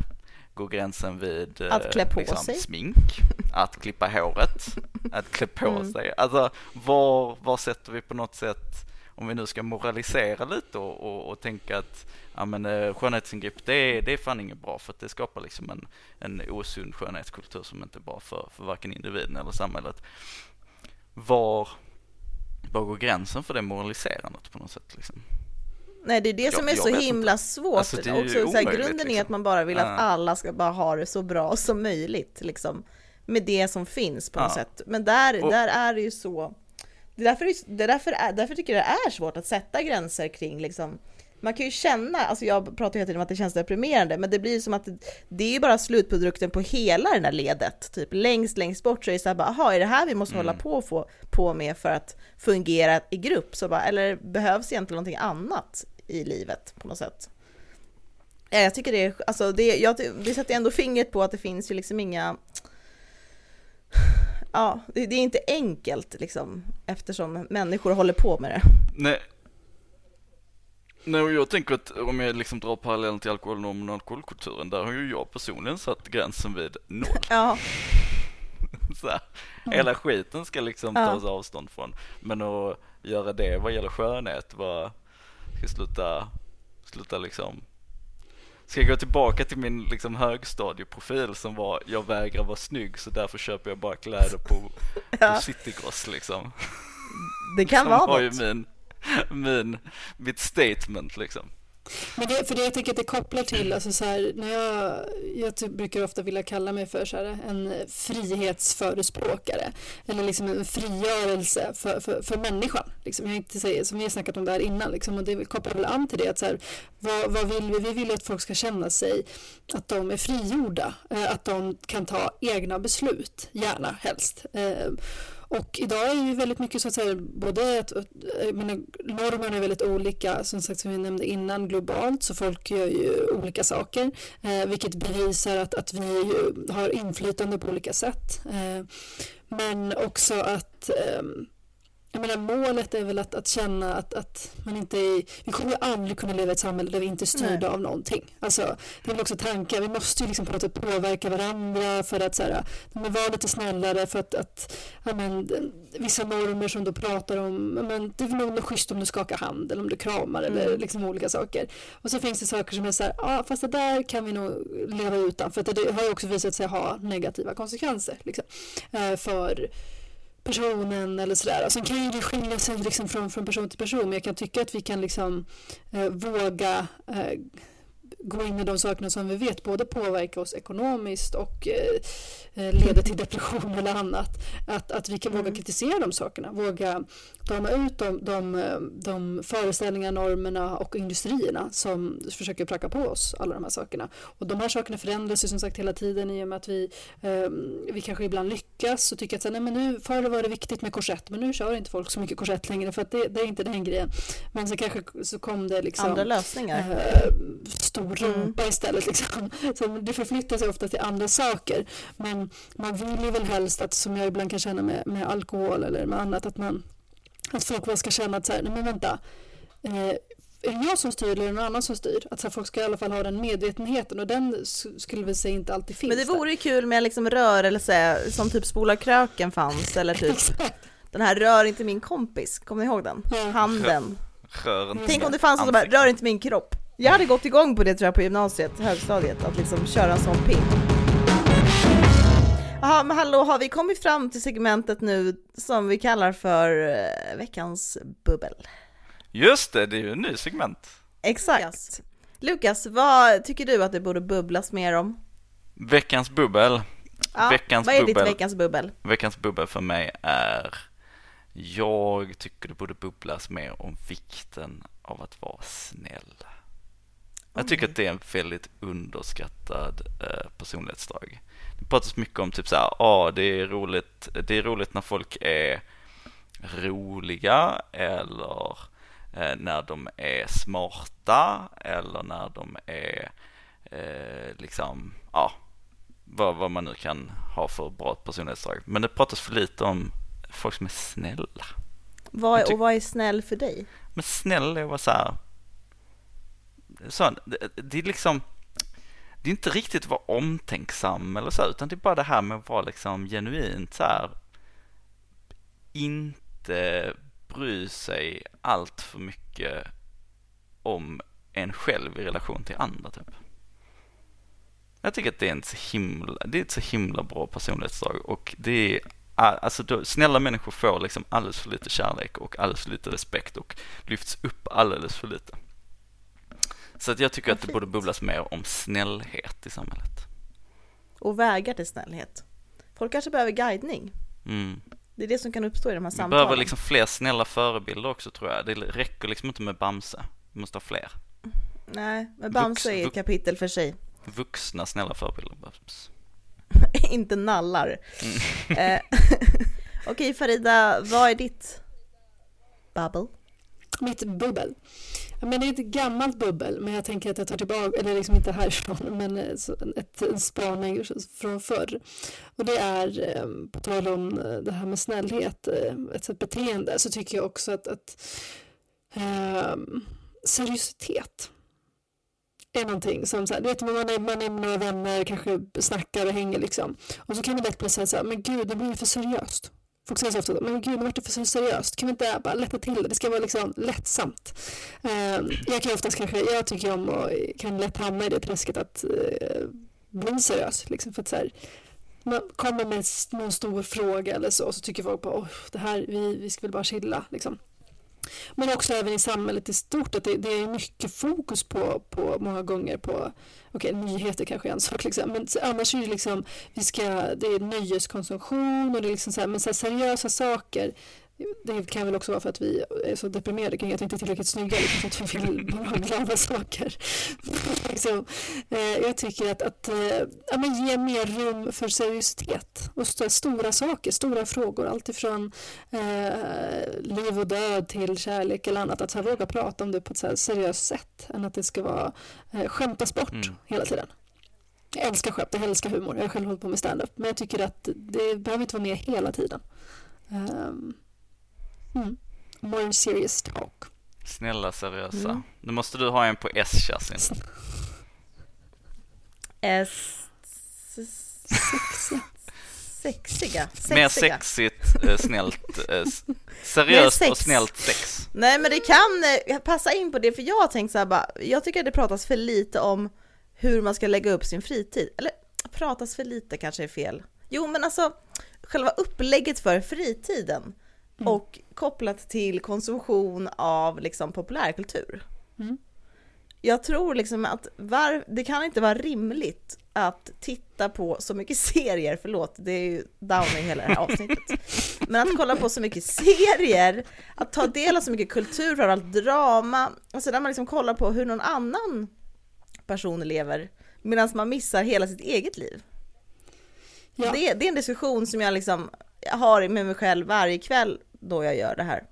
Går gränsen vid att klä på liksom, sig. smink, att klippa håret, att klä på mm. sig. Alltså var, var sätter vi på något sätt om vi nu ska moralisera lite och, och, och tänka att ja, men, eh, skönhetsingrepp det är, det är fan inget bra för att det skapar liksom en, en osund skönhetskultur som inte är bra för, för varken individen eller samhället. Var, var går gränsen för det moraliserandet på något sätt? Liksom? Nej, det är det jag, som är så himla inte. svårt. Alltså, Också, så här, grunden liksom. är att man bara vill att alla ska bara ha det så bra som möjligt, liksom, med det som finns på något sätt. Men där, och, där är det ju så det är därför, det är därför, därför tycker jag det är svårt att sätta gränser kring liksom, man kan ju känna, alltså jag pratar hela tiden om att det känns deprimerande, men det blir som att det, det är ju bara slutprodukten på hela det där ledet. Typ längst, längst bort så är det så här bara, aha, är det här vi måste mm. hålla på, och få, på med för att fungera i grupp? Så bara, eller behövs egentligen någonting annat i livet på något sätt? Jag tycker det är, alltså det, jag, det sätter ändå fingret på att det finns ju liksom inga ja, det, är inte enkelt liksom, eftersom människor håller på med det. Nej. Nej, och jag tänker att om jag liksom drar parallellen till alkoholnormen och alkoholkulturen, där har ju jag personligen satt gränsen vid noll. Ja. Så här, hela skiten ska liksom ja. tas avstånd från. Men att göra det vad gäller skönhet, vad ska sluta, sluta liksom Ska jag gå tillbaka till min liksom högstadieprofil som var jag vägrar vara snygg så därför köper jag bara kläder på, ja. på Citygross liksom. Det kan som vara var något. ju min, min, mitt statement liksom. Men det, för det jag tänker att det kopplar till, alltså så här, när jag, jag typ brukar ofta vilja kalla mig för så här, en frihetsförespråkare eller liksom en frigörelse för, för, för människan. Liksom. Jag inte säger, som vi har snackat om där innan liksom, och det kopplar väl an till det att så här, vad, vad vill vi? Vi vill att folk ska känna sig att de är frigjorda, eh, att de kan ta egna beslut, gärna helst. Eh, och idag är ju väldigt mycket så att säga, både att, menar, normerna är väldigt olika, som sagt som vi nämnde innan, globalt, så folk gör ju olika saker, eh, vilket bevisar att, att vi har inflytande på olika sätt. Eh, men också att eh, jag menar, målet är väl att, att känna att, att man inte är, vi kommer ju aldrig kunna leva i ett samhälle där vi inte är styrda av någonting. Alltså, det är väl också tankar, vi måste ju liksom på något sätt påverka varandra för att så här, men vara lite snällare för att, att men, vissa normer som då pratar om, men, det är nog schysst om du skakar hand eller om du kramar mm. eller liksom olika saker. Och så finns det saker som är så här, ja fast det där kan vi nog leva utan för att det har ju också visat sig ha negativa konsekvenser liksom, eh, för personen eller sådär. Alltså, Sen kan ju det skilja sig liksom från, från person till person men jag kan tycka att vi kan liksom eh, våga eh, gå in i de sakerna som vi vet både påverkar oss ekonomiskt och eh, eh, leder till depression eller annat. Att, att vi kan våga mm. kritisera de sakerna, våga dama ut de, de, de föreställningar, normerna och industrierna som försöker pracka på oss alla de här sakerna. Och de här sakerna förändras ju som sagt hela tiden i och med att vi, eh, vi kanske ibland lyckas och tycker att nej, men nu, förr var det viktigt med korsett men nu kör inte folk så mycket korsett längre för att det, det är inte den grejen. Men så kanske så kom det liksom andra lösningar. Eh, stor rumpa mm. istället. Liksom. Så det förflyttar sig ofta till andra saker. Men man vill ju väl helst att, som jag ibland kan känna med, med alkohol eller med annat, att, man, att folk bara ska känna att så här, nej men vänta, eh, är det jag som styr eller är det någon annan som styr? Att så folk ska i alla fall ha den medvetenheten och den skulle vi säga inte alltid finns Men det vore ju kul med liksom rörelse som typ spola kröken fanns eller typ den här rör inte min kompis, kommer ni ihåg den? Handen. Rör Tänk om det fanns så bara, rör inte min kropp. Jag hade gått igång på det tror jag på gymnasiet, högstadiet, att liksom köra en sån pin. Jaha, men hallå, har vi kommit fram till segmentet nu som vi kallar för uh, veckans bubbel? Just det, det är ju en ny segment. Exakt. Lukas. Lukas, vad tycker du att det borde bubblas mer om? Veckans bubbel. Ja, veckans vad är bubbel. ditt veckans bubbel? Veckans bubbel för mig är jag tycker det borde bubblas mer om vikten av att vara snäll. Jag tycker att det är en väldigt underskattad eh, personlighetsdrag. Det pratas mycket om typ så här, ah, det är roligt, det är roligt när folk är roliga eller eh, när de är smarta eller när de är eh, liksom, ja, vad, vad man nu kan ha för bra personlighetsdrag. Men det pratas för lite om folk som är snälla. Vad, och vad är snäll för dig? Men snäll är att vara så här, så, det, det är liksom, det är inte riktigt att vara omtänksam eller så, utan det är bara det här med att vara liksom genuint så här, inte bry sig allt för mycket om en själv i relation till andra typ. Jag tycker att det är, en så himla, det är ett så himla bra personlighetsdrag och det är Alltså då, snälla människor får liksom alldeles för lite kärlek och alldeles för lite respekt och lyfts upp alldeles för lite. Så att jag tycker att det borde bubblas mer om snällhet i samhället. Och vägar till snällhet. Folk kanske behöver guidning. Mm. Det är det som kan uppstå i de här samtalen. Vi behöver liksom fler snälla förebilder också tror jag. Det räcker liksom inte med Bamse. Vi måste ha fler. Nej, men Bamse Vux, är ett kapitel för sig. Vuxna snälla förebilder behövs. inte nallar. Mm. Eh, okej Farida, vad är ditt bubble? Mitt bubbel? Men det är ett gammalt bubbel, men jag tänker att jag tar tillbaka, eller liksom inte härifrån, men ett, en spaning från förr. Och det är, ehm, på tal om eh, det här med snällhet, eh, ett sätt beteende, så tycker jag också att, att um, seriositet är någonting som så här, du vet man är, man är med några vänner, kanske snackar och hänger liksom. Och så kan det lätt bli så här, men gud det blir för seriöst fokuserar så ofta, men gud, nu vart det för seriöst. Kan vi inte bara lätta till det? Det ska vara liksom lättsamt. Uh, jag kan oftast kanske, jag tycker om och kan lätt hamna i det träsket att uh, bli seriös. Liksom, för att så här, man kommer med någon stor fråga eller så och så tycker folk bara, oh, det här, vi, vi ska väl bara chilla. Liksom. Men också även i samhället i stort, att det, det är mycket fokus på, på många gånger på, okej okay, nyheter kanske är en sak, liksom, men annars är det liksom, vi ska, det är nöjeskonsumtion och det är liksom så här, men så här seriösa saker det kan väl också vara för att vi är så deprimerade kring att vi inte är tillräckligt snygga, liksom, för att vi vill bara ha glada saker. liksom, eh, jag tycker att, att eh, ja, men ge mer rum för seriositet och st stora saker, stora frågor, alltifrån eh, liv och död till kärlek eller annat, att så här, våga prata om det på ett seriöst sätt än att det ska vara eh, skämtas bort mm. hela tiden. Jag älskar skämt, jag älskar humor, jag har själv hållit på med stand-up, men jag tycker att det behöver inte vara med hela tiden. Um, Mm. More serious talk. Snälla seriösa. Mm. Nu måste du ha en på S, Kerstin. S... Sexiga. Sexiga. Mer sexigt, eh, snällt, eh, seriöst och snällt sex. Nej men det kan eh, passa in på det för jag har tänkt så här bara, jag tycker att det pratas för lite om hur man ska lägga upp sin fritid. Eller pratas för lite kanske är fel. Jo men alltså själva upplägget för fritiden mm. och kopplat till konsumtion av liksom populärkultur. Mm. Jag tror liksom att var, det kan inte vara rimligt att titta på så mycket serier, förlåt, det är ju down i hela det här avsnittet. Men att kolla på så mycket serier, att ta del av så mycket kultur, framförallt drama, och sen när man liksom kollar på hur någon annan person lever, medan man missar hela sitt eget liv. Ja. Det, det, är en diskussion som jag liksom har med mig själv varje kväll då jag gör det här.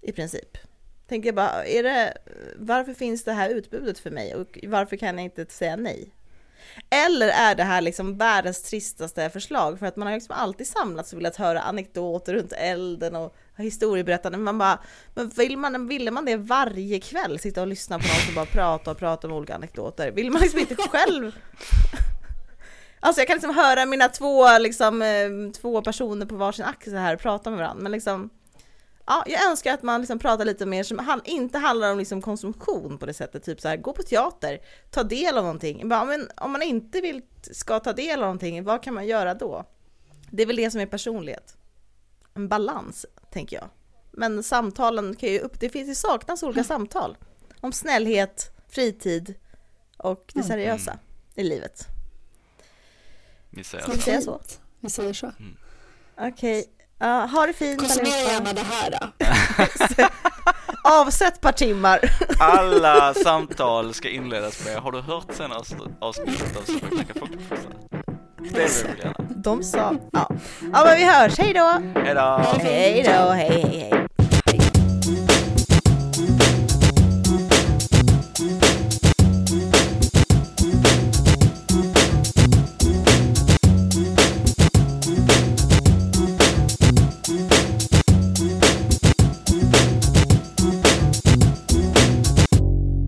I princip. Tänker bara, är det, varför finns det här utbudet för mig och varför kan jag inte säga nej? Eller är det här liksom världens tristaste förslag för att man har liksom alltid samlats och velat höra anekdoter runt elden och historieberättande. Men Man bara, men vill man, ville man det varje kväll? Sitta och lyssna på någon som bara pratar och pratar om olika anekdoter? Vill man liksom inte själv Alltså jag kan liksom höra mina två, liksom, eh, två personer på varsin axel här prata med varandra, men liksom Ja, jag önskar att man liksom pratar lite mer som han, inte handlar om liksom konsumtion på det sättet, typ så här, gå på teater, ta del av någonting. Men om man inte vill, ska ta del av någonting, vad kan man göra då? Det är väl det som är personlighet. En balans, tänker jag. Men samtalen kan ju upp, det finns ju saknas olika mm. samtal. Om snällhet, fritid och det mm. seriösa mm. i livet. Vi säger så. Vi säger så. Vi säger så. Mm. Okej. Okay. Uh, ha det fint Konsumera gärna det här då. Avsätt ett par timmar. Alla samtal ska inledas med Har du hört senaste avsnittet av Superknacka Folkförfattare? Det vill vi gärna. De sa, ja. Ja men vi hörs, hej då! Hej då! Hej då, hej hej hej.